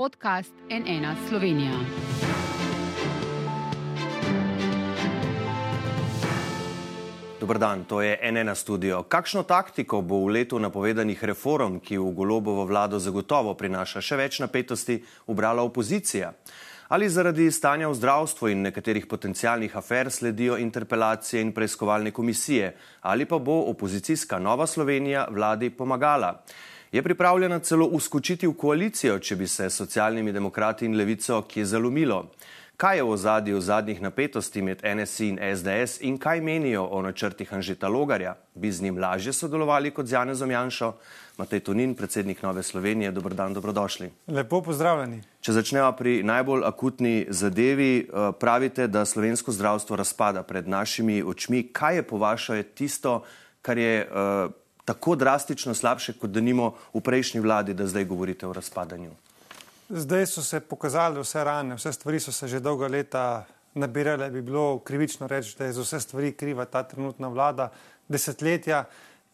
podcast NN Slovenija. Dobar dan, to je NN studio. Kakšno taktiko bo v letu napovedanih reform, ki v golobovo vlado zagotovo prinaša še več napetosti, ubrala opozicija? Ali zaradi stanja v zdravstvu in nekaterih potencijalnih afer sledijo interpelacije in preiskovalne komisije, ali pa bo opozicijska Nova Slovenija vladi pomagala? Je pripravljena celo uskočiti v koalicijo, če bi se socialnimi demokrati in levico kje zalomilo? Kaj je v ozadju zadnjih napetosti med NSI in SDS in kaj menijo o načrtih Anžeta Logarja? Bi z njim lažje sodelovali kot z Janezom Janšo? Matej Tonin, predsednik Nove Slovenije, dobr dan, dobrodošli. Lepo pozdravljeni. Če začnemo pri najbolj akutni zadevi, eh, pravite, da slovensko zdravstvo razpada pred našimi očmi. Kaj je po vašem tisto, kar je uh, tako drastično slabše, kot da nimo v prejšnji vladi, da zdaj govorite o razpadanju? Zdaj so se pokazali vse rane, vse stvari so se že dolga leta nabirale. Bi bilo krivično reči, da je za vse stvari kriva ta trenutna vlada, desetletja.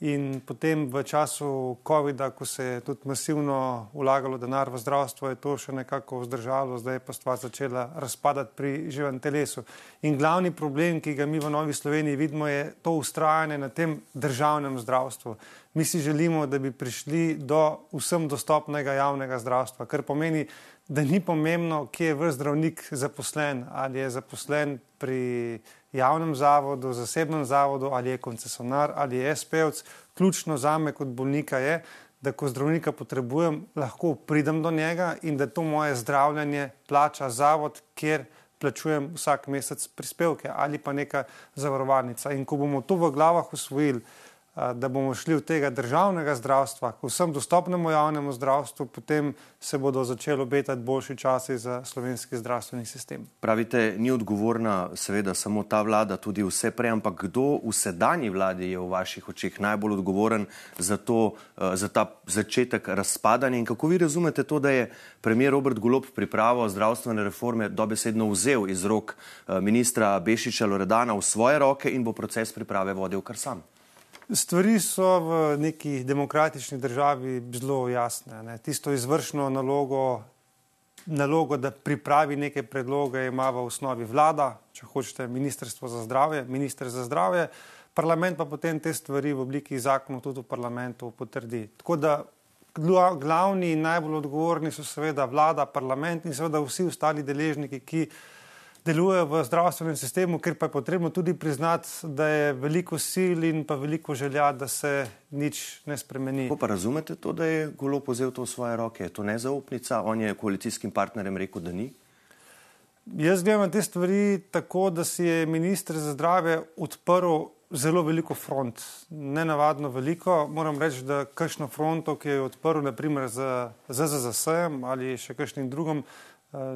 In potem v času COVID-a, ko se je tudi masivno vlagalo denar v zdravstvo, je to še nekako vzdržalo, zdaj pa stvar začela razpadati pri živem telesu. In glavni problem, ki ga mi v Novi Sloveniji vidimo, je to ustrajanje na tem državnem zdravstvu. Mi si želimo, da bi prišli do vsem dostopnega javnega zdravstva, kar pomeni, da ni pomembno, kje je v zdravnik zaposlen, ali je zaposlen pri javnem zavodu, zasebnem zavodu, ali je koncesionar, ali je SPEVC. Ključno za me kot bolnika je, da ko zdravnika potrebujem, lahko pridem do njega in da to moje zdravljenje plača zavod, kjer plačujem vsak mesec prispevke ali pa neka zavarovalnica. In ko bomo to v glavah usvojili, da bomo šli od tega državnega zdravstva k vsem dostopnemu javnemu zdravstvu, potem se bodo začeli obetati boljši časi za slovenski zdravstveni sistem. Pravite, ni odgovorna seveda samo ta vlada, tudi vse prej, ampak kdo v sedanji vladi je v vaših očeh najbolj odgovoren za, to, za ta začetek razpadanja in kako vi razumete to, da je premijer Robert Golob pripravo zdravstvene reforme dobesedno vzel iz rok ministra Bešiča Loredana v svoje roke in bo proces priprave vodil kar sam? Stvari so v neki demokratični državi zelo jasne. Ne. Tisto izvršno nalogo, nalogo, da pripravi neke predloge, ima v osnovi vlada, če hočete, ministrstvo za zdravje, ministr za zdravje, parlament pa potem te stvari v obliki zakonov tudi v parlamentu potrdi. Tako da glavni in najbolj odgovorni so seveda vlada, parlament in seveda vsi ostali deležniki, ki delujejo v zdravstvenem sistemu, ker pa je potrebno tudi priznati, da je veliko sil in pa veliko želja, da se nič ne spremeni. Kako pa razumete to, da je Golo pozel to v svoje roke? Je to nezaupnica? On je koalicijskim partnerjem rekel, da ni? Jaz gledam te stvari tako, da si je ministr za zdravje odprl zelo veliko front. Ne navadno veliko. Moram reči, da kakšno fronto, ki je odprl naprimer za ZZZS ali še kakšnim drugim,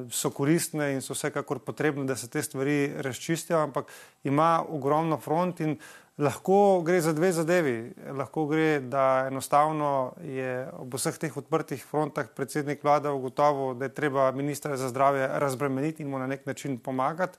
so koristne in so vsekakor potrebne, da se te stvari razčistijo, ampak ima ogromno front in lahko gre za dve zadevi. Lahko gre, da enostavno je ob vseh teh odprtih frontah predsednik vlade ugotovil, da je treba ministra za zdravje razbremeniti in mu na nek način pomagati.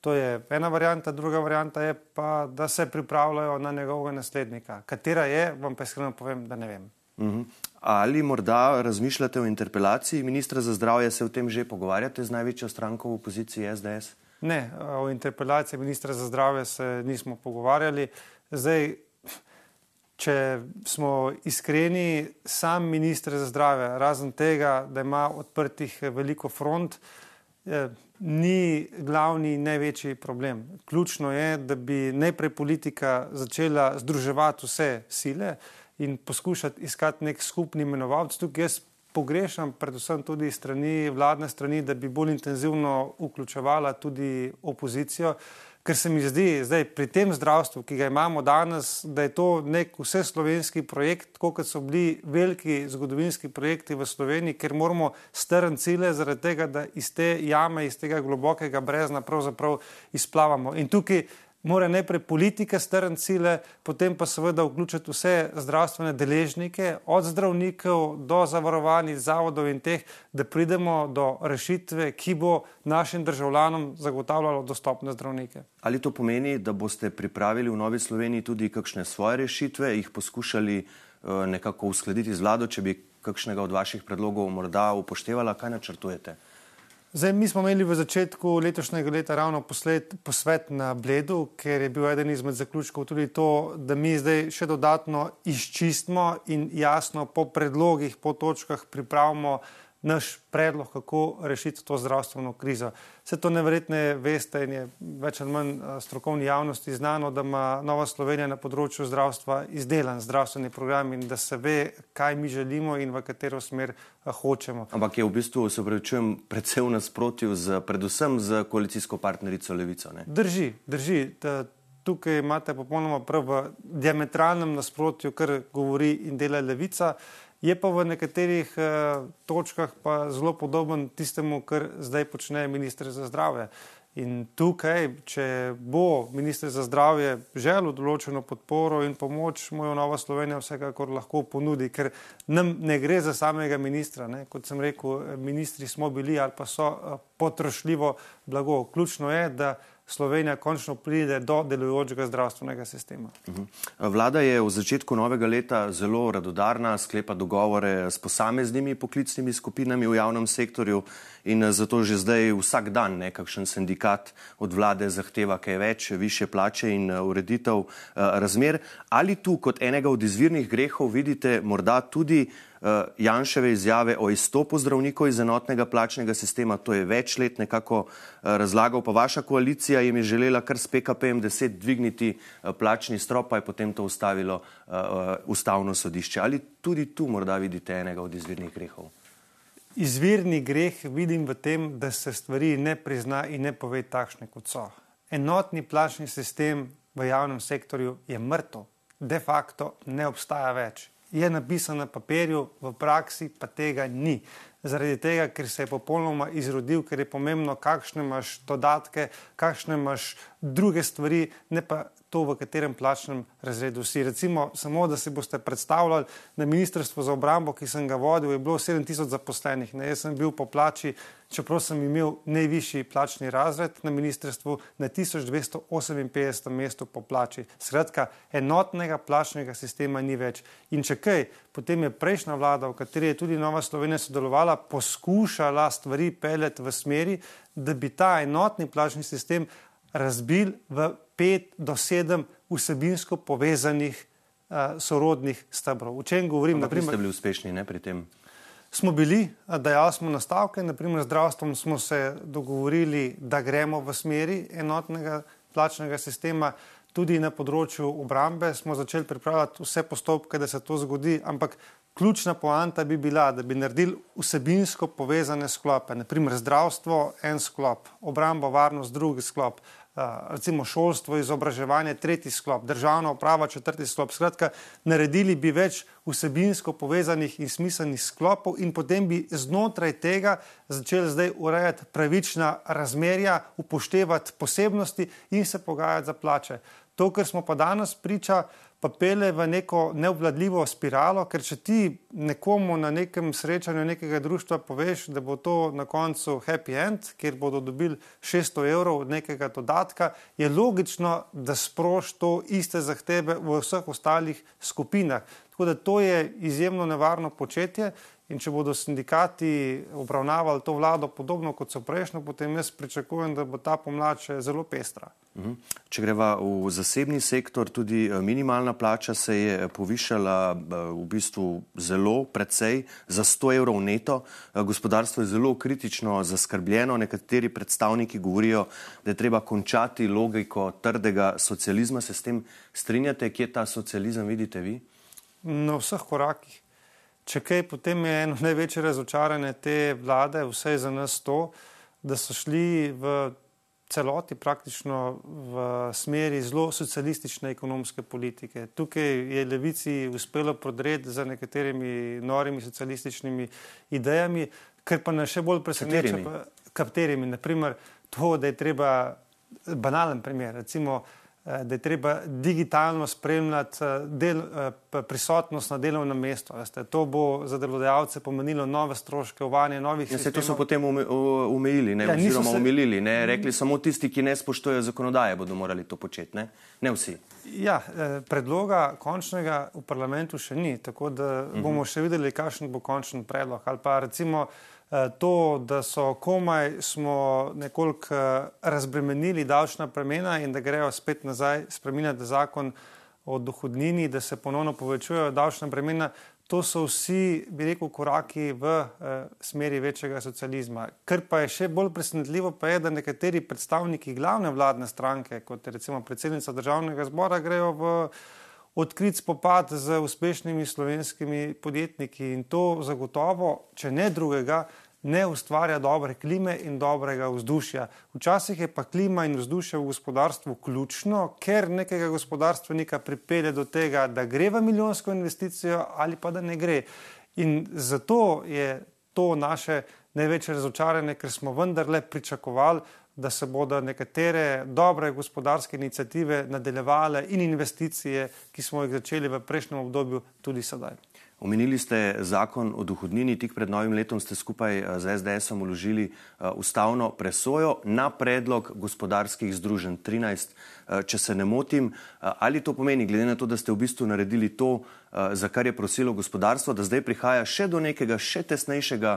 To je ena varijanta, druga varijanta je pa, da se pripravljajo na njegovega naslednika. Katera je, vam pa iskreno povem, da ne vem. Mhm. Ali morda razmišljate o interpelaciji ministra za zdravje, se o tem že pogovarjate z največjo stranko v opoziciji SDS? Ne, o interpelaciji ministra za zdravje se nismo pogovarjali. Zdaj, če smo iskreni, sam ministr za zdravje, razen tega, da ima odprtih veliko front, eh, ni glavni in največji problem. Ključno je, da bi najprej politika začela združevati vse sile in poskušati iskati nek skupni imenovalec. Tukaj jaz pogrešam, predvsem tudi strani vladne strani, da bi bolj intenzivno vključevala tudi opozicijo. Ker se mi zdi, da pri tem zdravstvu, ki ga imamo danes, da je to nek vseslovenski projekt, kot so bili veliki zgodovinski projekti v Sloveniji, ker moramo strniti cilje, zaradi tega, da iz te jame, iz tega globokega brezna, pravzaprav izplavamo. In tukaj mora najprej politika strniti sile, potem pa seveda vključiti vse zdravstvene deležnike, od zdravnikov do zavarovanih zavodov in teh, da pridemo do rešitve, ki bo našim državljanom zagotavljalo dostopne zdravnike. Ali to pomeni, da boste pripravili v Novi Sloveniji tudi kakšne svoje rešitve, jih poskušali nekako uskladiti z vlado, če bi kakšnega od vaših predlogov morda upoštevala, kaj načrtujete? Zdaj, mi smo imeli v začetku letošnjega leta ravno posled, posvet na Bledu, ker je bil eden izmed zaključkov tudi to, da mi zdaj še dodatno izčistimo in jasno po predlogih, po točkah pripravimo naš predlog, kako rešiti to zdravstveno krizo. Vse to neverjetne veste in je več ali manj eh, strokovni javnosti znano, da ima Nova Slovenija na področju zdravstva izdelan zdravstveni program in da se ve, kaj mi želimo in v katero smer eh, hočemo. Ampak je v bistvu, se upravičujem, predvsem v nasprotju z predvsem z koalicijsko partnerico Levico. Ne? Drži, drži. Da, Tukaj imate popolnoma prav v diametralnem nasprotju, kar govori in dela levica. Je pa v nekaterih uh, točkah pa zelo podoben tistemu, kar zdaj počne ministr za zdravje. In tukaj, če bo ministr za zdravje želel določeno podporo in pomoč, mu jo Nova Slovenija vsekakor lahko ponudi, ker nam ne gre za samega ministra. Ne? Kot sem rekel, ministri smo bili ali pa so uh, potrošljivo blago. Ključno je, da Slovenija končno pride do delujočega zdravstvenega sistema. Mhm. Vlada je v začetku novega leta zelo radodarna, sklepa dogovore s posameznimi poklicnimi skupinami v javnem sektorju in zato že zdaj vsak dan nekakšen sindikat od vlade zahteva kaj več, više plače in ureditev razmer. Ali tu kot enega od izvirnih grehov vidite morda tudi Janševe izjave o izstopu zdravnikov iz enotnega plačnega sistema, to je več let nekako uh, razlagal, pa vaša koalicija jim je želela kar s PKP-jem 10 dvigniti uh, plačni strop, pa je potem to ustavilo uh, uh, ustavno sodišče. Ali tudi tu morda vidite enega od izvirnih grehov? Izvirni greh vidim v tem, da se stvari ne prizna in ne pove takšne, kot so. Enotni plačni sistem v javnem sektorju je mrtev, de facto ne obstaja več je napisano na papirju, v praksi pa tega ni. Zaradi tega, ker se je popolnoma izrodil, ker je pomembno, kakšne imaš dodatke, kakšne imaš druge stvari, ne pa to, v katerem plačnem razredu si. Recimo, samo da si boste predstavljali, na Ministrstvu za obrambo, ki sem ga vodil, je bilo 7000 zaposlenih. Ne, jaz sem bil po plači, čeprav sem imel najvišji plačni razred na ministrstvu, na 1258 mestu po plači. Skratka, enotnega plačnega sistema ni več. In če kaj, potem je prejšnja vlada, v kateri je tudi Nova Slovenija sodelovala, poskušala stvari peljati v smeri, da bi ta enotni plačni sistem razbil v pet do sedem vsebinsko povezanih uh, sorodnih stebrov. O čem govorim? Ampak naprimer, ste bili uspešni ne, pri tem? Smo bili, da smo nastavke, naprimer zdravstvom smo se dogovorili, da gremo v smeri enotnega plačnega sistema. Tudi na področju obrambe smo začeli pripravljati vse postopke, da se to zgodi, ampak ključna poanta bi bila, da bi naredili vsebinsko povezane sklope, naprimer zdravstvo, en sklop, obramba, varnost, drugi sklop, recimo šolstvo, izobraževanje, tretji sklop, državna uprava, četrti sklop. Skratka, naredili bi več vsebinsko povezanih in smiselnih sklopov in potem bi znotraj tega začeli zdaj urejati pravična razmerja, upoštevati posebnosti in se pogajati za plače. To, kar smo pa danes priča, pa pele v neko neobvladljivo spiralo, ker če ti nekomu na nekem srečanju nekega društva poveš, da bo to na koncu happy end, kjer bodo dobili 600 evrov od nekega dodatka, je logično, da sproš to iste zahteve v vseh ostalih skupinah. Tako da to je izjemno nevarno početje In če bodo sindikati obravnavali to vlado podobno kot so prejšnjo, potem jaz pričakujem, da bo ta pomlad še zelo pestra. Mhm. Če greva v zasebni sektor, tudi eh, minimalna plača se je povišala eh, v bistvu zelo, precej, za 100 evrov neto. Eh, gospodarstvo je zelo kritično zaskrbljeno. Nekateri predstavniki govorijo, da je treba končati logiko trdega socializma. Se s tem strinjate, kje ta socializem vidite vi? Na vseh korakih. Če kaj, potem je eno največje razočaranje te vlade, vse za nas to, da so šli v celoti praktično v smeri zelo socialistične ekonomske politike. Tukaj je levici uspelo prodreti za nekaterimi norimi socialističnimi idejami, kar pa nas še bolj preseneča, katerimi, naprimer to, da je treba, banalen primer, recimo da je treba digitalno spremljati eh, del, eh, prisotnost na delovnem mestu. Veste. To bo za delodajalce pomenilo nove stroške, uvajanje novih ja, sistemov. To so potem omejili, ne, ja, oziroma se... umilili. Ne. Rekli samo tisti, ki ne spoštujejo zakonodaje, bodo morali to početi, ne, ne vsi. Ja, predloga končnega v parlamentu še ni, tako da uh mhm. bomo še videli, kakšen bo končen predlog. Ali pa recimo Eh, to, da so komaj smo nekoliko eh, razbremenili davčna premena in da grejo spet nazaj spremenjati zakon o dohodnini, da se ponovno povečujejo davčna premena, to so vsi, bi rekel, koraki v eh, smeri večjega socializma. Kar pa je še bolj presenetljivo, pa je, da nekateri predstavniki glavne vladne stranke, kot je recimo predsednica državnega zbora, grejo v odkrit spopad z uspešnimi slovenskimi podjetniki in to zagotovo, če ne drugega, ne ustvarja dobre klime in dobrega vzdušja. Včasih je pa klima in vzdušje v gospodarstvu ključno, ker nekega gospodarstvenika pripelje do tega, da gre v milijonsko investicijo ali pa da ne gre. In zato je to naše največje razočaranje, ker smo vendarle pričakovali, da se bodo nekatere dobre gospodarske inicijative nadaljevale in investicije, ki smo jih začeli v prejšnjem obdobju, tudi sedaj. Omenili ste zakon o dohodnini, tik pred novim letom ste skupaj eh, z SDS-om uložili eh, ustavno presojo na predlog gospodarskih združenj 13, eh, če se ne motim. Ali to pomeni, glede na to, da ste v bistvu naredili to, za kar je prosilo gospodarstvo, da zdaj prihaja še do nekega še tesnejšega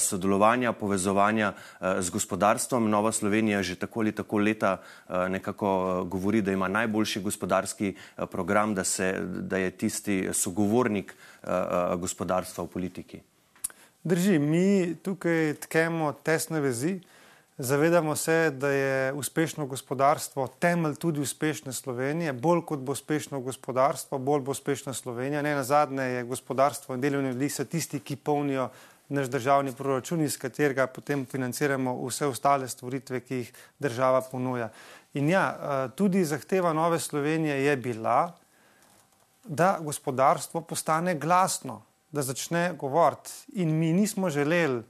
sodelovanja, povezovanja z gospodarstvom? Nova Slovenija že tako ali tako leta nekako govori, da ima najboljši gospodarski program, da, se, da je tisti sogovornik gospodarstva v politiki. Drži, mi tukaj tkemo tesne vezi. Zavedamo se, da je uspešno gospodarstvo temelj tudi uspešne Slovenije. Bolj kot bo uspešno gospodarstvo, bolj bo uspešna Slovenija. Ne na zadnje je gospodarstvo in delovni ljudi so tisti, ki polnijo naš državni proračun, iz katerega potem financiramo vse ostale stvoritve, ki jih država ponuja. In ja, tudi zahteva Nove Slovenije je bila, da gospodarstvo postane glasno, da začne govoriti. In mi nismo želeli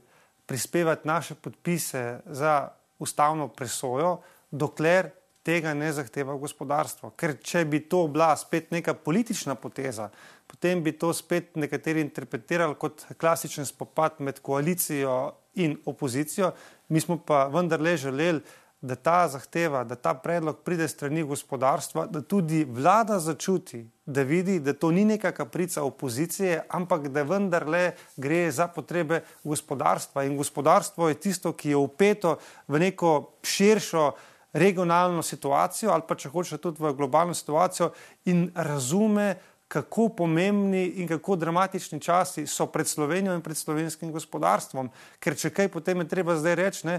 prispevati naše podpise za ustavno presojo, dokler tega ne zahteva gospodarstvo. Ker če bi to bila spet neka politična poteza, potem bi to spet nekateri interpretirali kot klasičen spopad med koalicijo in opozicijo. Mi smo pa vendarle želeli, da ta zahteva, da ta predlog pride strani gospodarstva, da tudi vlada začuti, da vidi, da to ni neka kaprica opozicije, ampak da vendarle gre za potrebe gospodarstva. In gospodarstvo je tisto, ki je upeto v neko širšo regionalno situacijo ali pa če hoče tudi v globalno situacijo in razume, kako pomembni in kako dramatični časi so pred Slovenijo in pred slovenskim gospodarstvom. Ker če kaj potem je treba zdaj reči, ne,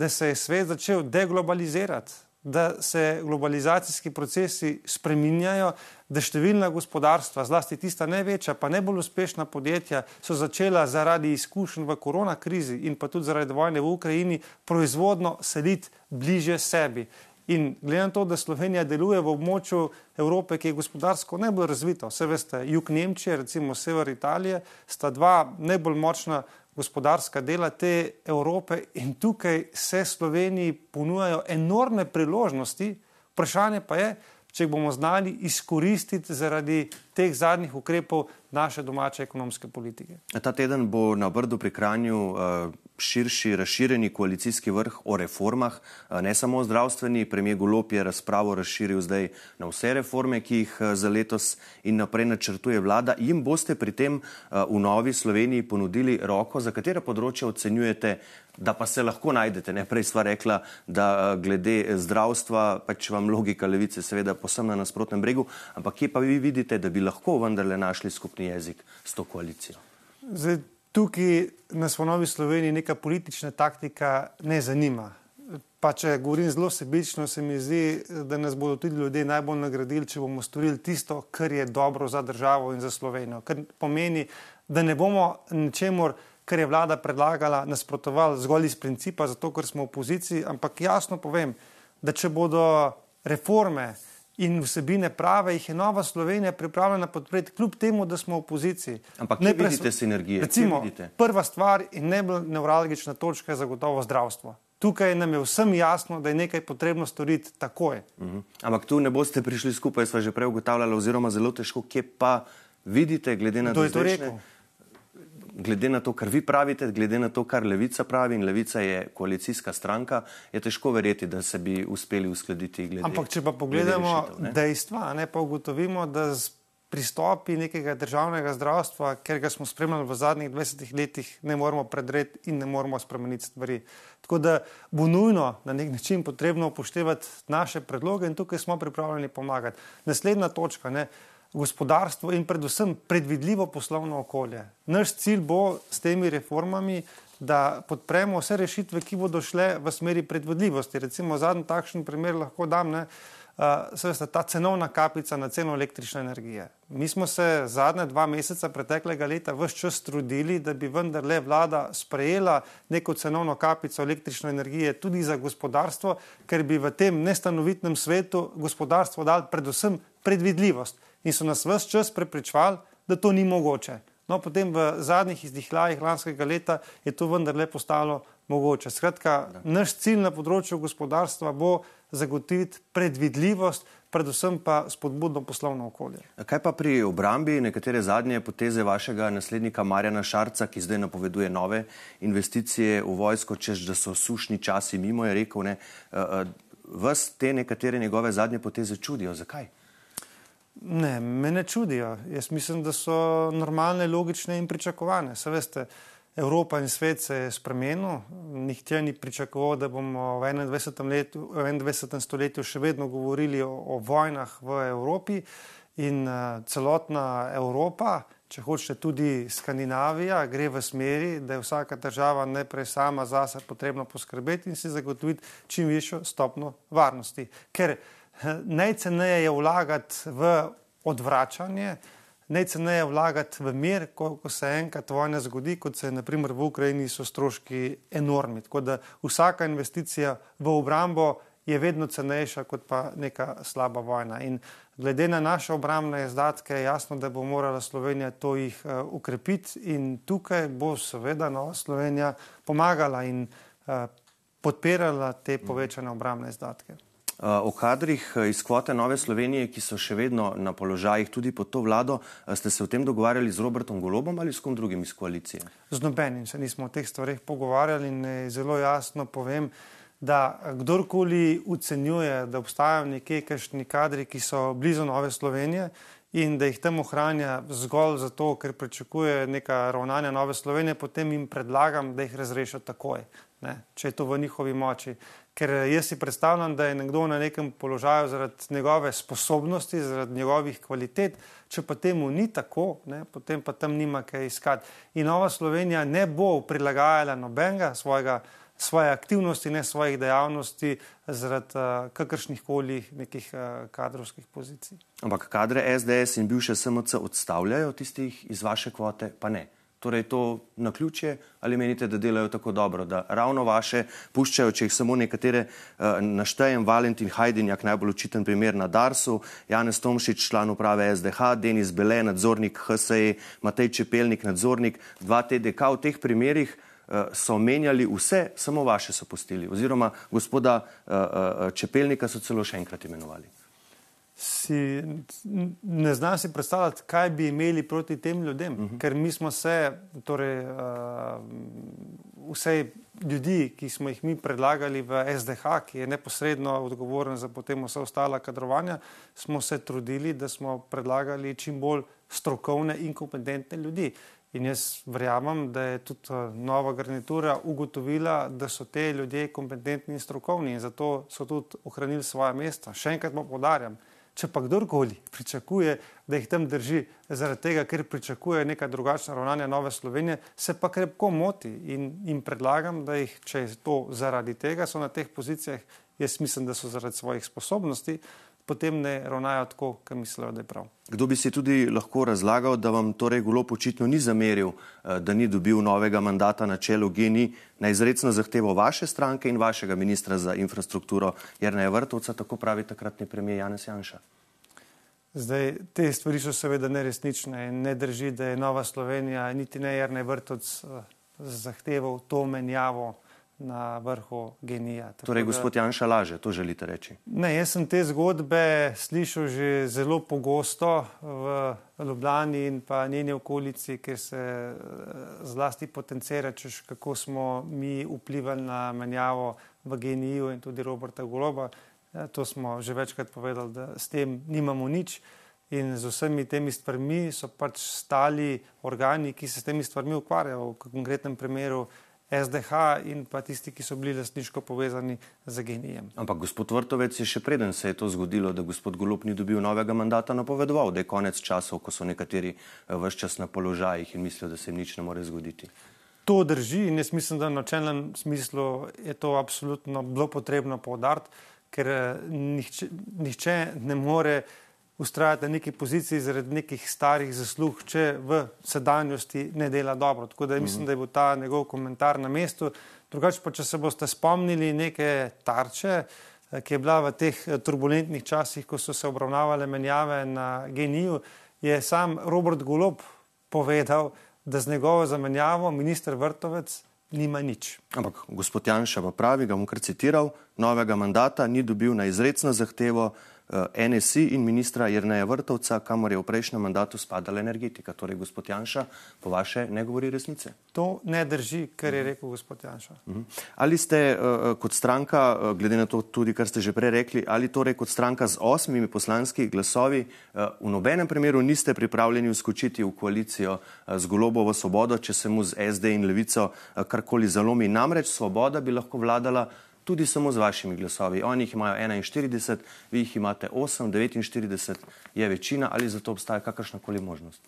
da se je svet začel deglobalizirati, da se globalizacijski procesi spreminjajo, da številna gospodarstva, zlasti tista največja, pa najbolj uspešna podjetja, so začela zaradi izkušenj v korona krizi in pa tudi zaradi vojne v Ukrajini proizvodno seliti bliže sebi. In glede na to, da Slovenija deluje v območju Evrope, ki je gospodarsko najbolj razvito, vse veste, jug Nemčije, recimo sever Italije, sta dva najbolj močna gospodarska dela te Evrope in tukaj se Sloveniji ponujajo enormne priložnosti, vprašanje pa je, če jih bomo znali izkoristiti zaradi teh zadnjih ukrepov naše domače ekonomske politike. Ta teden bo na Brdu pri Kranju uh, širši, razširjeni koalicijski vrh o reformah, uh, ne samo o zdravstveni. Premijer Golop je razpravo razširil zdaj na vse reforme, ki jih uh, za letos in naprej načrtuje vlada. Jim boste pri tem v Novi Sloveniji ponudili roko, za katera področja ocenjujete, da pa se lahko najdete. Ne? Prej sva rekla, da uh, glede zdravstva, pač vam logika levice seveda posebno na nasprotnem bregu, ampak kje pa vi vidite, da bi lahko vendarle našli skupni jezik s to koalicijo? Zdaj, tukaj nas v Novi Sloveniji neka politična taktika ne zanima. Pa če govorim zelo sebično, se mi zdi, da nas bodo tudi ljudje najbolj nagradili, če bomo storili tisto, kar je dobro za državo in za Slovenijo. Kar pomeni, da ne bomo ničemur, kar je vlada predlagala, nasprotovali zgolj iz principa, zato ker smo v opoziciji, ampak jasno povem, da če bodo reforme, in vsebine prave, jih je Nova Slovenija pripravljena podpreti, kljub temu, da smo v opoziciji. Ampak ne vidite sinergije. Recimo, prva stvar in najbolj nevralgična točka je zagotovo zdravstvo. Tukaj nam je vsem jasno, da je nekaj potrebno storiti takoj. Uh -huh. Ampak tu ne boste prišli skupaj, sva že prej ugotavljala, oziroma zelo težko, kje pa vidite, glede na to, da je to rekel glede na to, kar vi pravite, glede na to, kar levica pravi, in levica je koalicijska stranka, je težko verjeti, da se bi uspeli uskladiti. Glede, Ampak, če pa pogledamo rešitev, ne? dejstva, ne pa ugotovimo, da z pristopi nekega državnega zdravstva, ker ga smo spremljali v zadnjih 20 letih, ne moremo predreti in ne moremo spremeniti stvari. Tako da bo nujno na nek način potrebno upoštevati naše predloge in tukaj smo pripravljeni pomagati. Naslednja točka. Ne, gospodarstvo in predvsem predvidljivo poslovno okolje. Naš cilj bo s temi reformami, da podpremo vse rešitve, ki bodo šle v smeri predvidljivosti. Recimo, zadnji takšen primer lahko dam. Ne, uh, ta cenovna kapica na ceno električne energije. Mi smo se zadnje dva meseca preteklega leta vse čas trudili, da bi vendarle vlada sprejela neko cenovno kapico električne energije tudi za gospodarstvo, ker bi v tem nestanovitnem svetu gospodarstvo dal predvsem predvidljivost in so nas vse čas prepričvali, da to ni mogoče. No, potem v zadnjih izdihljajih lanskega leta je to vendarle postalo mogoče. Skratka, naš cilj na področju gospodarstva bo zagotoviti predvidljivost, predvsem pa spodbudno poslovno okolje. Kaj pa pri obrambi nekatere zadnje poteze vašega naslednika Marjana Šarca, ki zdaj napoveduje nove investicije v vojsko, čež da so sušni časi mimo, je rekel, ne, vas te nekatere njegove zadnje poteze čudijo. Zakaj? Ne, me ne čudijo. Jaz mislim, da so normalne, logične in pričakovane. Se veste, Evropa in svet se je spremenil. Nihče ni pričakoval, da bomo v 21. Letu, v 21. stoletju še vedno govorili o, o vojnah v Evropi. In uh, celotna Evropa, če hočete tudi Skandinavija, gre v smeri, da je vsaka država najprej sama zase potrebno poskrbeti in si zagotoviti čim višjo stopno varnosti. Ker najceneje je vlagati v odvračanje, najceneje je vlagati v mir, ko, ko se enkrat vojna zgodi, kot se je naprimer v Ukrajini, so stroški enormni. Tako da vsaka investicija v obrambo je vedno cenejša kot pa neka slaba vojna. In glede na naše obrambne izdatke je jasno, da bo morala Slovenija to jih uh, ukrepiti in tukaj bo seveda Nova Slovenija pomagala in uh, podpirala te povečane obrambne izdatke. Eh, o kadrih eh, iz kvote Nove Slovenije, ki so še vedno na položajih tudi pod to vlado, eh, ste se o tem dogovarjali z Robertom Golobom ali s kom drugim iz koalicije? Z nobenim se nismo o teh stvarih pogovarjali in zelo jasno povem, da kdorkoli ocenjuje, da obstajajo nekje kakšni kadri, ki so blizu Nove Slovenije in da jih tam ohranja zgolj zato, ker pričakuje neka ravnanja Nove Slovenije, potem jim predlagam, da jih razrešijo takoj, ne, če je to v njihovi moči. Ker jaz si predstavljam, da je nekdo na nekem položaju zaradi njegove sposobnosti, zaradi njegovih kvalitet, če pa temu ni tako, ne, potem pa tam nima kaj iskati. In Nova Slovenija ne bo prilagajala nobenega svojega, svoje aktivnosti, ne svojih dejavnosti zaradi uh, kakršnih koli nekih uh, kadrovskih pozicij. Ampak kadre SDS in bivše SMC odstavljajo tistih iz vaše kvote, pa ne. Torej, to na ključje ali menite, da delajo tako dobro, da ravno vaše puščajo, če jih samo nekatere uh, naštejem, Valentin Hajdinjak, najbolj očiten primer na Darsu, Janez Tomšič, član uprave SDH, Denis Bele, nadzornik HSE, Matej Čepelnik, nadzornik, dva TDK. V teh primerih uh, so menjali vse, samo vaše so postili. Oziroma gospoda uh, uh, Čepelnika so celo še enkrat imenovali si ne znam si predstavljati, kaj bi imeli proti tem ljudem, uh mhm. -huh. ker mi smo se, torej uh, vse ljudi, ki smo jih mi predlagali v SDH, ki je neposredno odgovoren za potem vse ostala kadrovanja, smo se trudili, da smo predlagali čim bolj strokovne in kompetentne ljudi. In jaz verjamem, da je tudi nova garnitura ugotovila, da so te ljudje kompetentni in strokovni in zato so tudi ohranili svoje mesta. Še enkrat pa podarjam, Če pa kdorkoli pričakuje, da jih tam drži zaradi tega, ker pričakuje neka drugačna ravnanja Nove Slovenije, se pa krepko moti in jim predlagam, da jih, če je to zaradi tega, so na teh pozicijah, jaz mislim, da so zaradi svojih sposobnosti, potem ne ravnajo tako, kot mislijo, da je prav. Kdo bi si tudi lahko razlagal, da vam torej golo počitno ni zameril, eh, da ni dobil novega mandata na čelu GENI na izredno zahtevo vaše stranke in vašega ministra za infrastrukturo Jrneja Vrtovca, tako pravi takratni premijer Janez Janša? Zdaj, te stvari so seveda neresnične in ne drži, da je Nova Slovenija, niti ne Jrnej Vrtovc, eh, zahteval to menjavo na vrhu genija. Tako Torej, da- gospod Janša laže, to želite reči. Ne, jaz sem te zgodbe slišal že zelo pogosto v Ljubljani in pa njeni okolici, kjer se eh, zlasti potencira, češ, kako smo mi vplivali na menjavo v geniju in tudi Roberta Goloba. Ja, to smo že večkrat povedali, da s tem nimamo nič. In z vsemi temi stvarmi so pač stali organi, ki se s temi stvarmi ukvarjajo, v konkretnem primeru SDH in pa tisti, ki so bili lastniško povezani z genijem. Ampak gospod Vrtovec je še preden se je to zgodilo, da gospod Golop ni dobil novega mandata, napovedoval, da je konec časov, ko so nekateri vse čas na položajih in mislijo, da se jim nič ne more zgoditi. To drži in jaz mislim, da na načelnem smislu je to absolutno bilo potrebno povdariti, ker eh, nihče, nihče ne more ustrajati na neki poziciji zaradi nekih starih zaslug, če v sedanjosti ne dela dobro. Tako da mislim, da je bil ta njegov komentar na mestu. Drugače pa, če se boste spomnili neke tarče, eh, ki je bila v teh eh, turbulentnih časih, ko so se obravnavale menjave na geniju, je sam Robert Golob povedal, da z njegovo zamenjavo minister Vrtovec nima nič. Ampak gospod Janša pa pravi, ga bom kar citiral, novega mandata ni dobil na izredno zahtevo NSI in ministra Jrneja Vrtovca, kamor je v prejšnjem mandatu spadala energetika. Torej, gospod Janša, po vaše ne govori resnice. To ne drži, kar je rekel gospod Janša. Mhm. Ali ste uh, kot stranka, uh, glede na to tudi, kar ste že prej rekli, ali torej kot stranka z osmimi poslanskimi glasovi uh, v nobenem primeru niste pripravljeni vskočiti v koalicijo uh, z Golobovo svobodo, če se mu z SD in Levico uh, karkoli zalomi. Namreč svoboda bi lahko vladala tudi samo z vašimi glasovi. Oni jih imajo 41, vi jih imate 8, 49 je večina ali zato obstaja kakršnakoli možnost.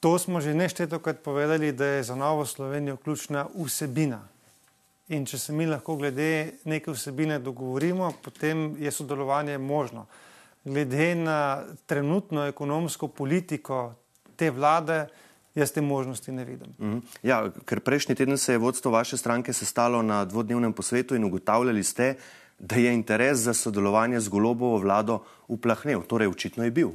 To smo že neštetokrat povedali, da je za novo Slovenijo ključna vsebina. In če se mi lahko glede neke vsebine dogovorimo, potem je sodelovanje možno. Glede na trenutno ekonomsko politiko te vlade, jaz te možnosti ne vidim. Mhm. Ja, ker prejšnji teden se je vodstvo vaše stranke sestalo na dvodnevnem posvetu in ugotavljali ste, da je interes za sodelovanje z golobovo vlado uplahnil. Torej, očitno je bil.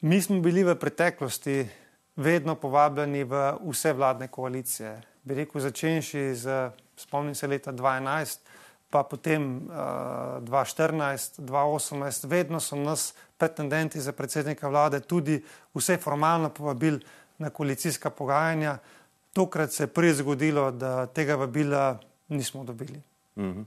Mi smo bili v preteklosti vedno povabljeni v vse vladne koalicije. Bi rekel, začenši z, spomnim se leta 2011, pa potem uh, 2014, 2018, vedno so nas pretendenti za predsednika vlade tudi vse formalno povabili na koalicijska pogajanja. Tokrat se je prvi zgodilo, da tega vabila nismo dobili. Mhm.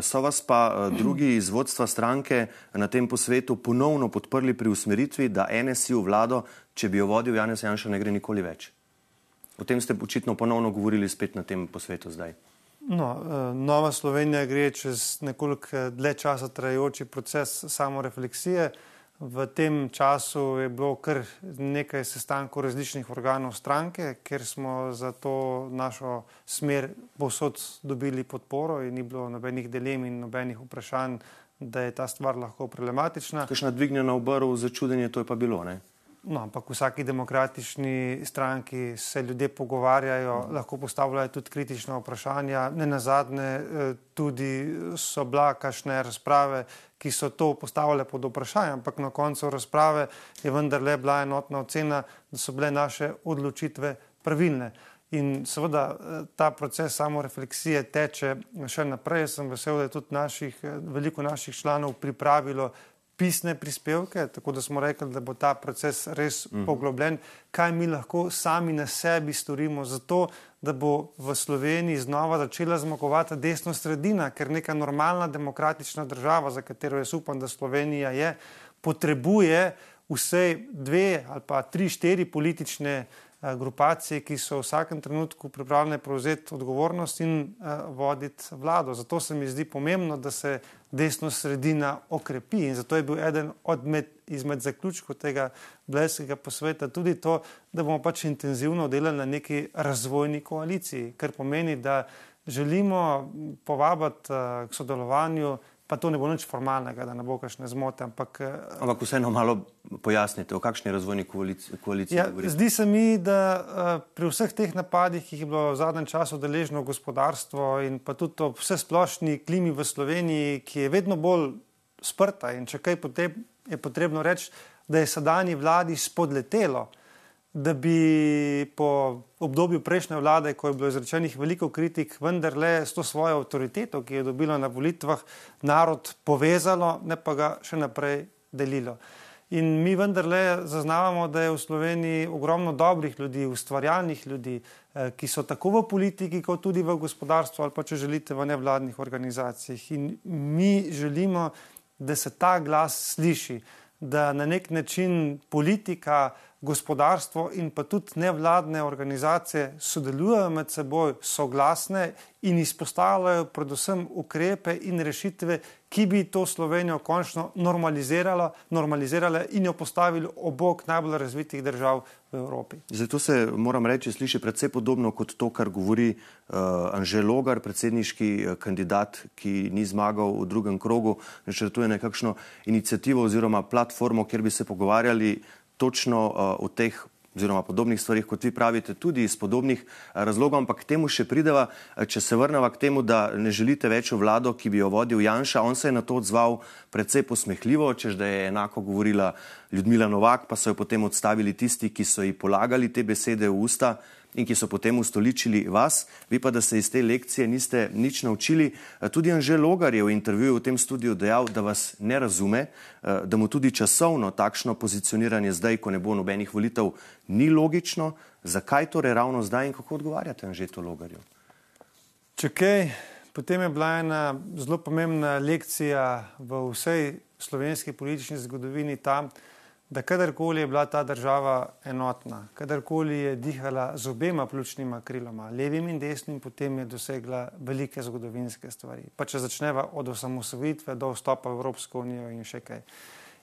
So vas pa eh, drugi iz vodstva stranke na tem posvetu ponovno podprli pri usmeritvi, da NSI v vlado, če bi jo vodil Janez Janša, ne gre nikoli več. O tem ste očitno ponovno govorili spet na tem posvetu zdaj. No, eh, Nova Slovenija gre čez nekoliko dlje časa trajajoči proces samorefleksije. V tem času je bilo kar nekaj sestankov različnih organov stranke, ker smo za to našo smer povsod dobili podporo in ni bilo nobenih dilem in nobenih vprašanj, da je ta stvar lahko problematična. Kakšna dvignjena obrv za čudenje, to je pa bilo, ne? No, ampak v vsaki demokratični stranki se ljudje pogovarjajo, mm. lahko postavljajo tudi kritična vprašanja. Ne na zadnje, tudi so bila kašne razprave, ki so to postavljale pod vprašanje, ampak na koncu razprave je vendarle bila enotna ocena, da so bile naše odločitve pravilne. In seveda ta proces samorefleksije teče še naprej. Jaz sem vesel, da je tudi naših, veliko naših članov pripravilo pisne prispevke, tako da smo rekli, da bo ta proces res mm. poglobljen, kaj mi lahko sami na sebi storimo za to, da bo v Sloveniji znova začela zmagovati desno sredina, ker neka normalna demokratična država, za katero jaz upam, da Slovenija je, potrebuje vsej dve ali pa tri, štiri politične grupacije, ki so v vsakem trenutku pripravljene prevzeti odgovornost in uh, voditi vlado. Zato se mi zdi pomembno, da se desno sredina okrepi in zato je bil eden od med, izmed zaključkov tega bleskega posveta tudi to, da bomo pač intenzivno delali na neki razvojni koaliciji, kar pomeni, da želimo povabiti uh, k sodelovanju pa to ne bo nič formalnega, da ne bo kakšne zmote. Ampak, ampak vseeno malo pojasnite, o kakšni razvojni koaliciji ja, govorite. Zdi se mi, da uh, pri vseh teh napadih, ki jih je bilo v zadnjem času deležno gospodarstvo in pa tudi o vse splošni klimi v Sloveniji, ki je vedno bolj sprta in če kaj potem je potrebno reči, da je sedanji vladi spodletelo, da bi po obdobju prejšnje vlade, ko je bilo izrečenih veliko kritik, vendarle s to svojo avtoriteto, ki je dobila na volitvah, narod povezalo, ne pa ga še naprej delilo. In mi vendarle zaznavamo, da je v Sloveniji ogromno dobrih ljudi, ustvarjalnih ljudi, eh, ki so tako v politiki, kot tudi v gospodarstvu, ali pa če želite v nevladnih organizacijah. In mi želimo, da se ta glas sliši, da na nek način politika gospodarstvo in pa tudi nevladne organizacije sodelujejo med seboj, soglasne in izpostavljajo predvsem ukrepe in rešitve, ki bi to Slovenijo končno normalizirale in jo postavili obok najbolj razvitih držav v Evropi. Zato se moram reči, sliši predvsej podobno kot to, kar govori uh, Anže Logar, predsedniški uh, kandidat, ki ni zmagal v drugem krogu, načrtuje nekakšno inicijativo oziroma platformo, kjer bi se pogovarjali točno uh, o teh oziroma podobnih stvarih, kot vi pravite, tudi iz podobnih uh, razlogov, ampak k temu še prideva, uh, če se vrnemo k temu, da ne želite več v vlado, ki bi jo vodil Janša. On se je na to odzval precej posmehljivo, čež da je enako govorila Ljudmila Novak, pa so jo potem odstavili tisti, ki so ji polagali te besede v usta in ki so potem ustoličili vas, vi pa, da se iz te lekcije niste nič naučili. Tudi Anže Logar je v intervjuju v tem studiu dejal, da vas ne razume, eh, da mu tudi časovno takšno pozicioniranje zdaj, ko ne bo nobenih volitev, ni logično. Zakaj torej ravno zdaj in kako odgovarjate Anže to Logarju? Če kaj, potem je bila ena zelo pomembna lekcija v vsej slovenski politični zgodovini tam, da kadarkoli je bila ta država enotna, kadarkoli je dihala z obema pljučnima kriloma, levim in desnim, potem je dosegla velike zgodovinske stvari. Pa če začneva od osamosvojitve do vstopa v Evropsko unijo in še kaj.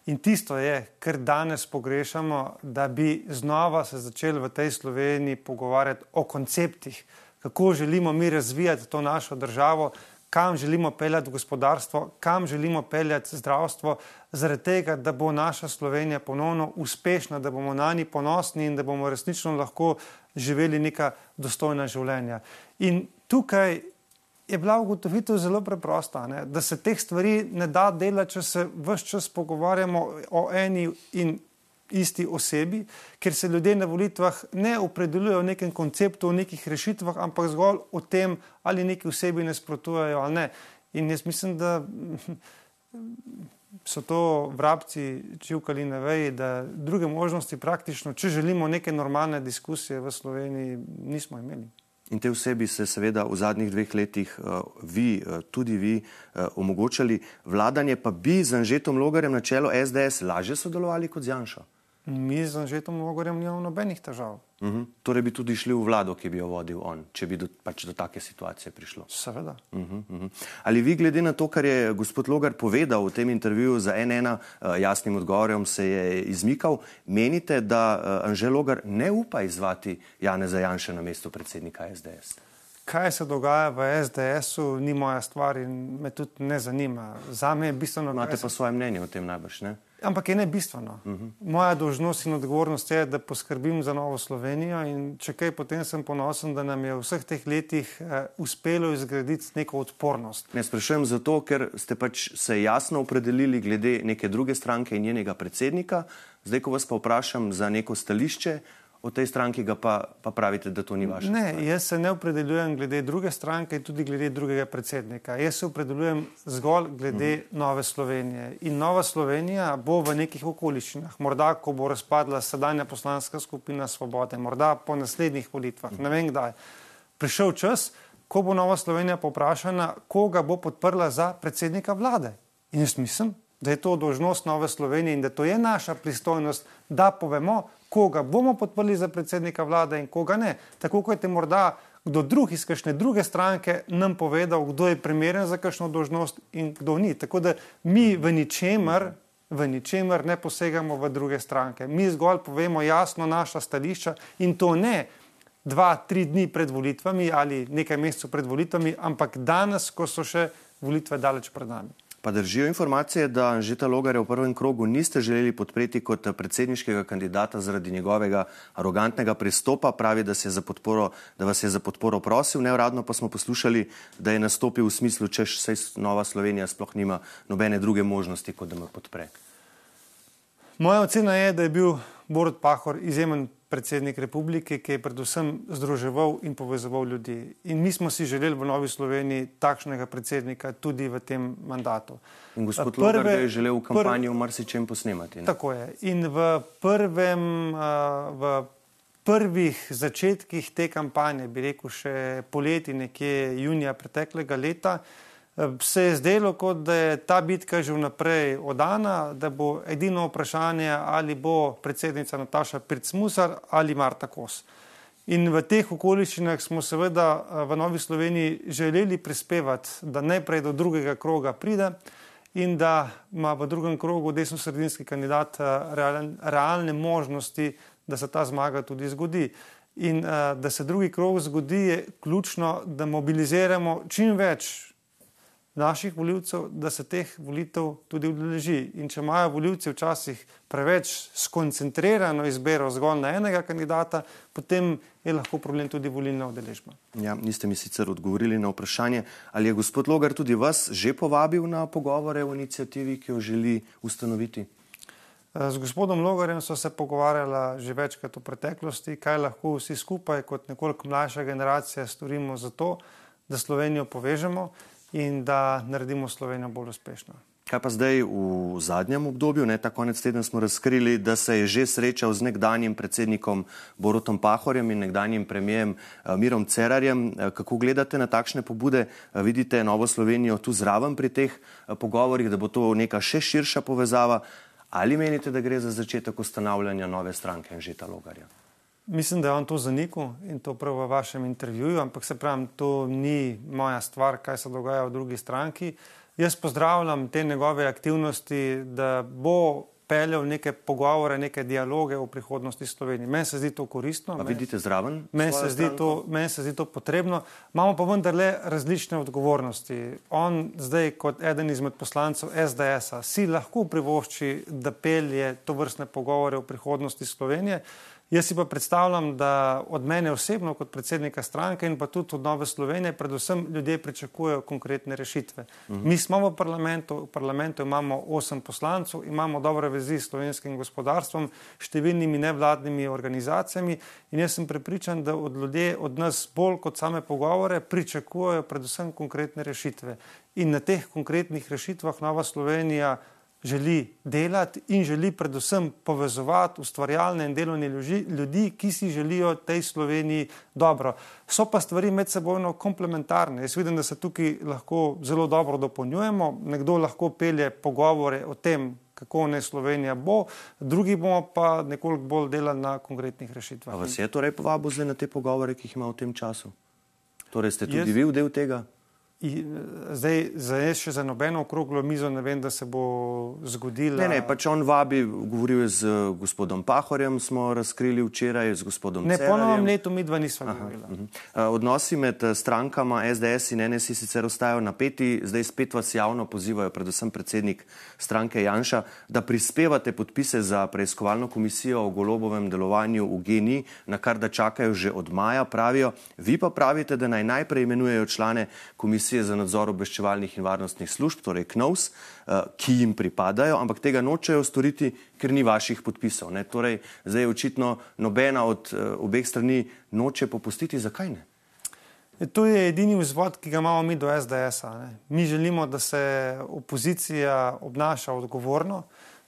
In tisto je, kar danes pogrešamo, da bi znova se začeli v tej Sloveniji pogovarjati o konceptih, kako želimo mi razvijati to našo državo, kam želimo peljati gospodarstvo, kam želimo peljati zdravstvo, zaradi tega, da bo naša Slovenija ponovno uspešna, da bomo na njih ponosni in da bomo resnično lahko živeli neka dostojna življenja. In tukaj je bila ugotovitev zelo preprosta, ne? da se teh stvari ne da delati, če se vse čas pogovarjamo o eni in isti osebi, ker se ljudje na volitvah ne opredeljujejo v nekem konceptu, v nekih rešitvah, ampak zgolj o tem, ali neki osebi nasprotujejo ali ne. In jaz mislim, da so to vrabci čivkali na veji, da druge možnosti praktično, če želimo neke normalne diskusije v Sloveniji, nismo imeli. In te vsebi se seveda v zadnjih dveh letih uh, vi, uh, tudi vi, uh, omogočali vladanje, pa bi z Anžetom Logarjem na čelo SDS lažje sodelovali kot z Janšo? Mi z Anžetom Mogorjem nimamo nobenih težav. Uh mhm. -huh. Torej bi tudi šli v vlado, ki bi jo vodil on, če bi do, pač do take situacije prišlo. Seveda. Uh -huh, uh -huh. Ali vi, glede na to, kar je gospod Logar povedal v tem intervjuju za NN, uh, jasnim odgovorom se je izmikal, menite, da uh, Anže Logar ne upa izvati Jane Zajanše na mesto predsednika SDS? Kaj se dogaja v SDS-u, ni moja stvar in me tudi ne zanima. Za me je bistveno. Imate pa svoje mnenje o tem najbrž, ne? Ampak je ne bistveno. Uh -huh. Moja dožnost in odgovornost je, da poskrbim za novo Slovenijo. Če kaj, potem sem ponosen, da nam je v vseh teh letih uh, uspelo izgraditi neko odpornost. Ne sprašujem zato, ker ste pač se jasno opredelili glede neke druge stranke in njenega predsednika. Zdaj, ko vas pa vprašam za neko stališče, o tej stranki pa, pa pravite, da to ni vaše. Ne, stvar. jaz se ne opredeljujem glede druge stranke in tudi glede drugega predsednika. Jaz se opredeljujem zgolj glede mm. Nove Slovenije. In Nova Slovenija bo v nekih okoliščinah, morda ko bo razpadla sedanja poslanska skupina Svobode, morda po naslednjih volitvah, mm. ne vem kdaj, prišel čas, ko bo Nova Slovenija poprašana, koga bo podprla za predsednika vlade. In jaz mislim, da je to dožnost Nove Slovenije in da to je naša pristojnost, da povemo, koga bomo podprli za predsednika vlade in koga ne. Tako kot je morda kdo drug iz kakšne druge stranke nam povedal, kdo je primeren za kakšno dožnost in kdo ni. Tako da mi v ničemer, v ničemer ne posegamo v druge stranke. Mi zgolj povemo jasno naša stališča in to ne dva, tri dni pred volitvami ali nekaj mesecev pred volitvami, ampak danes, ko so še volitve daleč pred nami. Pa držijo informacije, da Anžeta Logarja v prvem krogu niste želeli podpreti kot predsedniškega kandidata zaradi njegovega arogantnega pristopa. Pravi, da, podporo, da vas je za podporo prosil, neuradno pa smo poslušali, da je nastopil v smislu, če se Nova Slovenija sploh nima nobene druge možnosti, kot da me podpre. Moja ocena je, da je bil Borod Pahor izjemen predsednik republike, ki je predvsem združeval in povezoval ljudi. In mi smo si želeli v Novi Sloveniji takšnega predsednika tudi v tem mandatu. In gospod Logar je želel v kampanji v marsičem posnemati. Ne? Tako je. In v, prvem, v prvih začetkih te kampanje, bi rekel še poleti, nekje junija preteklega leta, se je zdelo, kot da je ta bitka že vnaprej odana, da bo edino vprašanje, ali bo predsednica Nataša Pircmusar ali Marta Kos. In v teh okoliščinah smo seveda eh, v Novi Sloveniji želeli prispevati, da najprej do drugega kroga pride in da ima v drugem krogu desno-sredinski kandidat eh, realne možnosti, da se ta zmaga tudi zgodi. In uh, da se drugi krog zgodi, je ključno, da mobiliziramo čim več naših voljivcev, da se teh volitev tudi udeleži. In če imajo voljivci včasih preveč skoncentrirano izbiro zgolj na enega kandidata, potem je lahko problem tudi volilna udeležba. Ja, niste mi sicer odgovorili na vprašanje, ali je gospod Logar tudi vas že povabil na pogovore o inicijativi, ki jo želi ustanoviti. Z gospodom Logarjem so se pogovarjala že večkrat v preteklosti, kaj lahko vsi skupaj, kot nekoliko mlajša generacija, storimo za to, da Slovenijo povežemo in da naredimo Slovenijo bolj uspešno. Kaj pa zdaj v zadnjem obdobju? Ne, ta konec tedna smo razkrili, da se je že srečal z nekdanjim predsednikom Borutom Pahorjem in nekdanjim premijem eh, Mirom Cerarjem. Eh, kako gledate na takšne pobude? Eh, vidite Novo Slovenijo tu zraven pri teh pogovorjih, da bo to neka še širša povezava? Ali menite, da gre za začetek ustanavljanja nove stranke Žeta Logarja? Mislim, da je on to zanikal in to prav v vašem intervjuju, ampak se pravim, to ni moja stvar, kaj se dogaja v drugi stranki. Jaz pozdravljam te njegove aktivnosti, da bo peljal neke pogovore, neke dialoge o prihodnosti Slovenije. Meni se zdi to koristno. Pa vidite zraven? Meni se, men se zdi to potrebno. Imamo pa vendarle različne odgovornosti. On zdaj kot eden izmed poslancev SDS-a si lahko privošči, da pelje to vrstne pogovore o prihodnosti Slovenije. Jaz si pa predstavljam, da od mene osebno, kot predsednika stranke in pa tudi od Nove Slovenije, predvsem ljudje pričakujejo konkretne rešitve. Uh mhm. -huh. Mi smo v parlamentu, v parlamentu imamo osem poslancev, imamo dobre vezi s slovenskim gospodarstvom, številnimi nevladnimi organizacijami in jaz sem prepričan, da od ljudje, od nas bolj kot same pogovore, pričakujejo predvsem konkretne rešitve. In na teh konkretnih rešitvah Nova Slovenija želi delati in želi predvsem povezovati ustvarjalne in delovne ljudi, ki si želijo tej Sloveniji dobro. So pa stvari med sebojno komplementarne. Jaz vidim, da se tukaj lahko zelo dobro dopolnjujemo. Nekdo lahko pelje pogovore o tem, kako ne Slovenija bo, drugi bomo pa nekoliko bolj delali na konkretnih rešitvah. A vas je torej povabil zdaj na te pogovore, ki jih ima v tem času? Torej ste tudi Jaz... vi del tega? Zdaj, zdaj še za nobeno okroglo mizo ne vem, da se bo zgodilo. Ne, ne, pač on vabi, govoril je z gospodom Pahorjem, smo razkrili včeraj z gospodom Ne, po novem letu mi dva nismo govorili. Uh -huh. Odnosi med eh, strankama SDS in NSI sicer ostajajo napeti, zdaj spet vas javno pozivajo, predvsem predsednik stranke Janša, da prispevate podpise za preiskovalno komisijo o golobovem delovanju v GENI, na kar da čakajo že od maja, pravijo. Vi pa pravite, da naj najprej imenujejo člane komisije Komisije za nadzor obveščevalnih in varnostnih služb, torej KNOVS, eh, ki jim pripadajo, ampak tega nočejo storiti, ker ni vaših podpisov. Ne? Torej, zdaj očitno nobena od eh, obeh strani noče popustiti. Zakaj ne? E, to je edini vzvod, ki ga imamo mi do SDS-a. Mi želimo, da se opozicija obnaša odgovorno,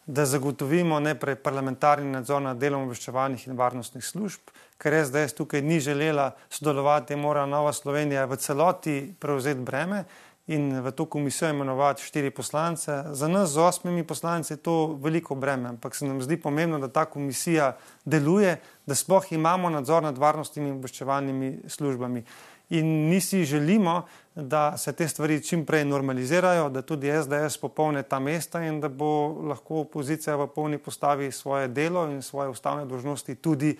da zagotovimo najprej parlamentarni nadzor nad delom obveščevalnih in varnostnih služb, ker SDS tukaj ni želela sodelovati, mora Nova Slovenija v celoti prevzeti breme in v to komisijo imenovati štiri poslance. Za nas z osmimi poslanci je to veliko breme, ampak se nam zdi pomembno, da ta komisija deluje, da sploh imamo nadzor nad varnostnimi in obveščevalnimi službami. In mi si želimo, da se te stvari čim prej normalizirajo, da tudi SDS popolne ta mesta in da bo lahko opozicija v polni postavi svoje delo in svoje ustavne dožnosti tudi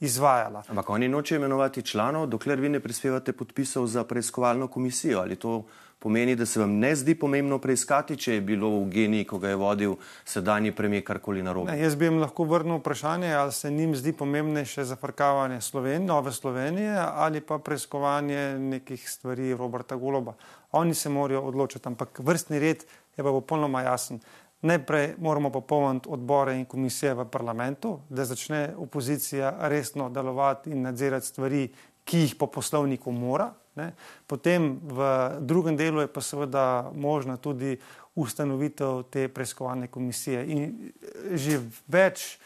izvajala. Ampak oni noče imenovati članov, dokler vi ne prispevate podpisov za preiskovalno komisijo. Ali to pomeni, da se vam ne zdi pomembno preiskati, če je bilo v geniji, ko ga je vodil sedanji premijer, karkoli narobe? Ne, jaz bi jim lahko vrnil vprašanje, ali se njim zdi pomembnejše zafrkavanje Slovenije, nove Slovenije ali pa preiskovanje nekih stvari Roberta Goloba. Oni se morajo odločiti, ampak vrstni red je pa popolnoma jasen. Najprej moramo popolniti odbore in komisije v parlamentu, da začne opozicija resno delovati in nadzirati stvari, ki jih po poslovniku mora. Ne. Potem v drugem delu je pa seveda možna tudi ustanovitev te preiskovalne komisije. In že več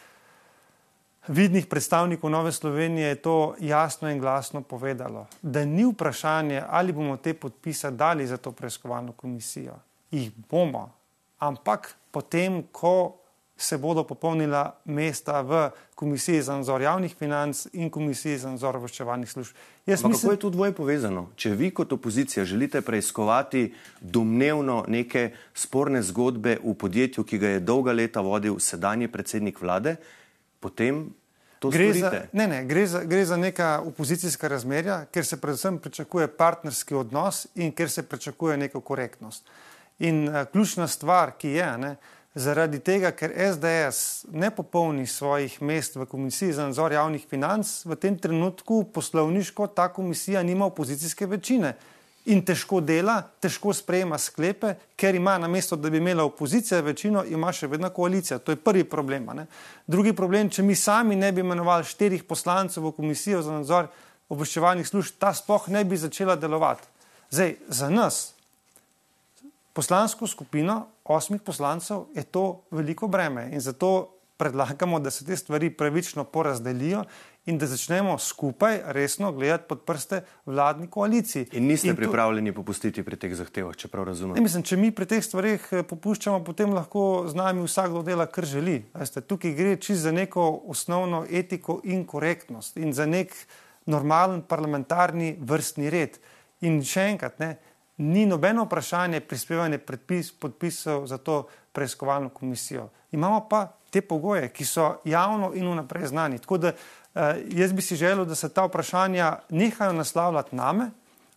vidnih predstavnikov Nove Slovenije je to jasno in glasno povedalo, da ni vprašanje, ali bomo te podpise dali za to preiskovalno komisijo. Jih bomo, ampak potem, ko se bodo popolnila mesta v Komisiji za nadzor javnih financ in Komisiji za nadzor obveščevalnih služb. Mislim... Kako je to dvoje povezano? Če vi kot opozicija želite preiskovati domnevno neke sporne zgodbe v podjetju, ki ga je dolga leta vodil sedanji predsednik vlade, potem Gre za, ne, ne, gre, za, gre za neka opozicijska razmerja, ker se predvsem pričakuje partnerski odnos in ker se pričakuje neko korektnost. In uh, ključna stvar, ki je, ne, zaradi tega, ker SDS ne popolni svojih mest v Komisiji za nadzor javnih financ, v tem trenutku poslovniško ta komisija nima opozicijske večine in težko dela, težko sprejema sklepe, ker ima na mesto, da bi imela opozicija večino, ima še vedno koalicija. To je prvi problem. Ne? Drugi problem, če mi sami ne bi imenovali štirih poslancev v komisijo za nadzor obveščevalnih služb, ta sploh ne bi začela delovati. Zdaj, za nas, poslansko skupino osmih poslancev, je to veliko breme in zato predlagamo, da se te stvari pravično porazdelijo in da začnemo skupaj resno gledati pod prste vladni koaliciji. In niste in pripravljeni to... popustiti pri teh zahtevah, če prav razumem? Ne, mislim, če mi pri teh stvarih eh, popuščamo, potem lahko z nami vsakdo dela, kar želi. Veste, tukaj gre čisto za neko osnovno etiko in korektnost in za nek normalen parlamentarni vrstni red. In še enkrat, ne, ni nobeno vprašanje prispevanja predpis, podpisov za to preiskovalno komisijo. Imamo pa te pogoje, ki so javno in vnaprej znani. Tako da eh, jaz bi si želel, da se ta vprašanja nehajo naslavljati name,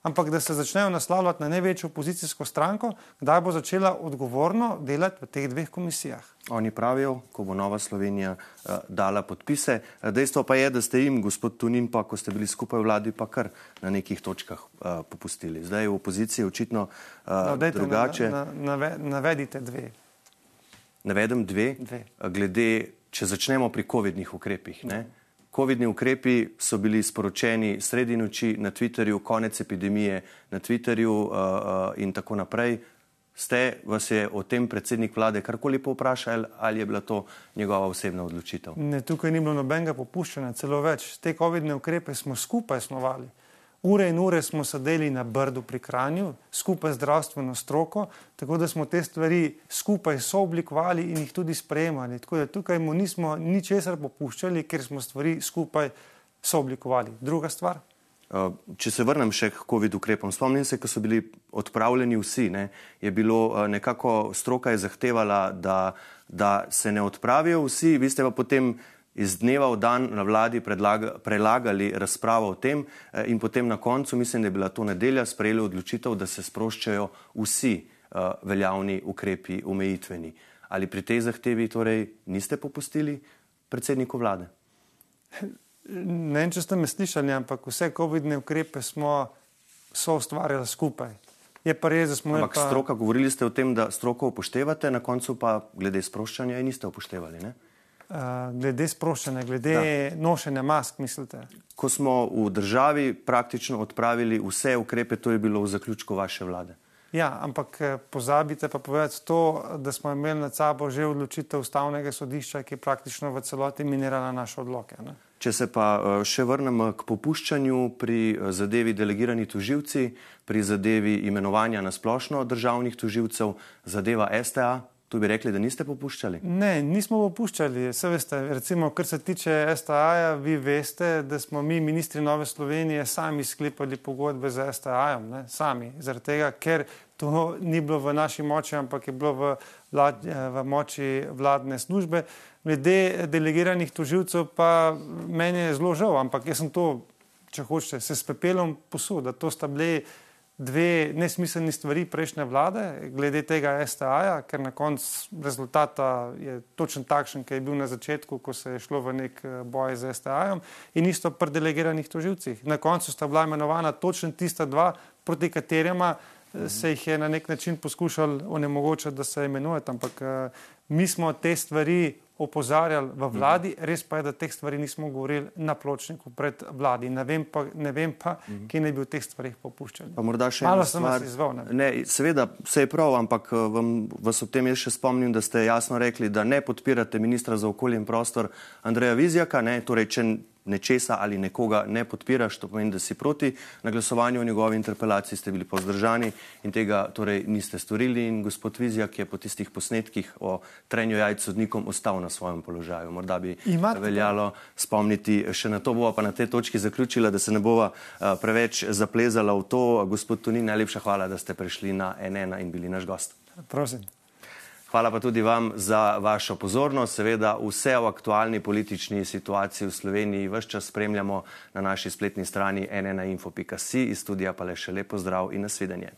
ampak da se začnejo naslavljati na največjo opozicijsko stranko, kdaj bo začela odgovorno delati v teh dveh komisijah. Oni pravijo, ko bo Nova Slovenija uh, dala podpise. Eh, dejstvo pa je, da ste jim, gospod Tunin, pa ko ste bili skupaj v vladi, pa kar na nekih točkah uh, popustili. Zdaj v opoziciji je očitno uh, no, dejte, drugače. Na, na, nave, navedite dve. Navedem dve. dve. Glede, če začnemo pri COVID-nih ukrepih. Ne? Covidni ukrepi so bili sporočeni sredi noči na Twitterju, konec epidemije na Twitterju uh, uh, in tako naprej. Ste vas je o tem predsednik vlade karkoli povprašal ali je bila to njegova osebna odločitev? Ne, tukaj ni bilo nobenega popuščanja, celo več. Te covidne ukrepe smo skupaj snovali. Ure in ure smo sedeli na brdu pri Kranju, skupaj z zdravstveno stroko, tako da smo te stvari skupaj sooblikovali in jih tudi sprejemali. Tako da tukaj mu nismo ničesar popuščali, ker smo stvari skupaj sooblikovali. Druga stvar. Če se vrnem še k COVID ukrepom, spomnim se, ko so bili odpravljeni vsi, ne, je bilo nekako stroka je zahtevala, da, da se ne odpravijo vsi, vi ste pa potem iz dneva v dan na vladi predlaga, prelagali razpravo o tem eh, in potem na koncu, mislim, da je bila to nedelja, sprejeli odločitev, da se sproščajo vsi uh, veljavni ukrepi omejitveni. Ali pri tej zahtevi torej niste popustili predsedniku vlade? Ne vem, če ste me slišali, ampak vse COVID-ne ukrepe smo so ustvarjali skupaj. Je pa res, da smo. Ampak pa... stroka, govorili ste o tem, da stroko upoštevate, na koncu pa glede sproščanja niste upoštevali. Ne? Uh, glede sproščanja, glede da. nošenja mask, mislite? Ko smo v državi praktično odpravili vse ukrepe, to je bilo v zaključku vaše vlade. Ja, ampak eh, pozabite pa povedati to, da smo imeli nad sabo že odločitev ustavnega sodišča, ki je praktično v celoti minirala naše odloke. Ne? Če se pa eh, še vrnem k popuščanju pri zadevi delegirani tuživci, pri zadevi imenovanja na splošno državnih tuživcev, zadeva STA, Tu bi rekli, da niste popuščali? Ne, nismo popuščali. Veste, recimo, kar se tiče STA-ja, vi veste, da smo mi, ministri Nove Slovenije, sami sklepali pogodbe z STA-jem, sami. Zaradi tega, ker to ni bilo v naši moči, ampak je bilo v, vlad, v moči vladne službe. Glede delegiranih toživcev, pa meni je zelo žal, ampak jaz sem to, če hočete, se s pepelom posul, da to sta bili dve nesmiselni stvari prejšnje vlade, glede tega STA-ja, ker na koncu rezultata je točen takšen, ki je bil na začetku, ko se je šlo v nek eh, boj z STA-jem in isto pri delegiranih toživcih. Na koncu sta bila imenovana točno tista dva, proti katerima se jih je na nek način poskušali onemogočiti, da se imenujete. Ampak mi smo te stvari opozarjali v vladi, uh -huh. res pa je, da teh stvari nismo govorili na pločniku pred vladi. Ne vem pa, ne vem pa uh -huh. kje ne bi v teh stvarih popuščali. Malo sem vas izval. Ne? Ne, seveda, vse je prav, ampak vam, vas ob tem jaz še spomnim, da ste jasno rekli, da ne podpirate ministra za okolje in prostor Andreja Vizjaka. Ne, torej, če nečesa ali nekoga ne podpiraš, to pomeni, da si proti. Na glasovanju o njegovi interpelaciji ste bili pozdržani in tega torej niste storili. In gospod Vizjak je po tistih posnetkih o trenju jajc sodnikom ostal na svojem položaju. Morda bi Imate veljalo spomniti še na to, bova pa na tej točki zaključila, da se ne bova preveč zaplezala v to. Gospod Tunin, najlepša hvala, da ste prišli na NN in bili naš gost. Prosim. Hvala pa tudi vam za vašo pozornost. Seveda vse o aktualni politični situaciji v Sloveniji vse čas spremljamo na naši spletni strani nnainfo.si. Iz studija pa le še lepo zdrav in nasvidenje.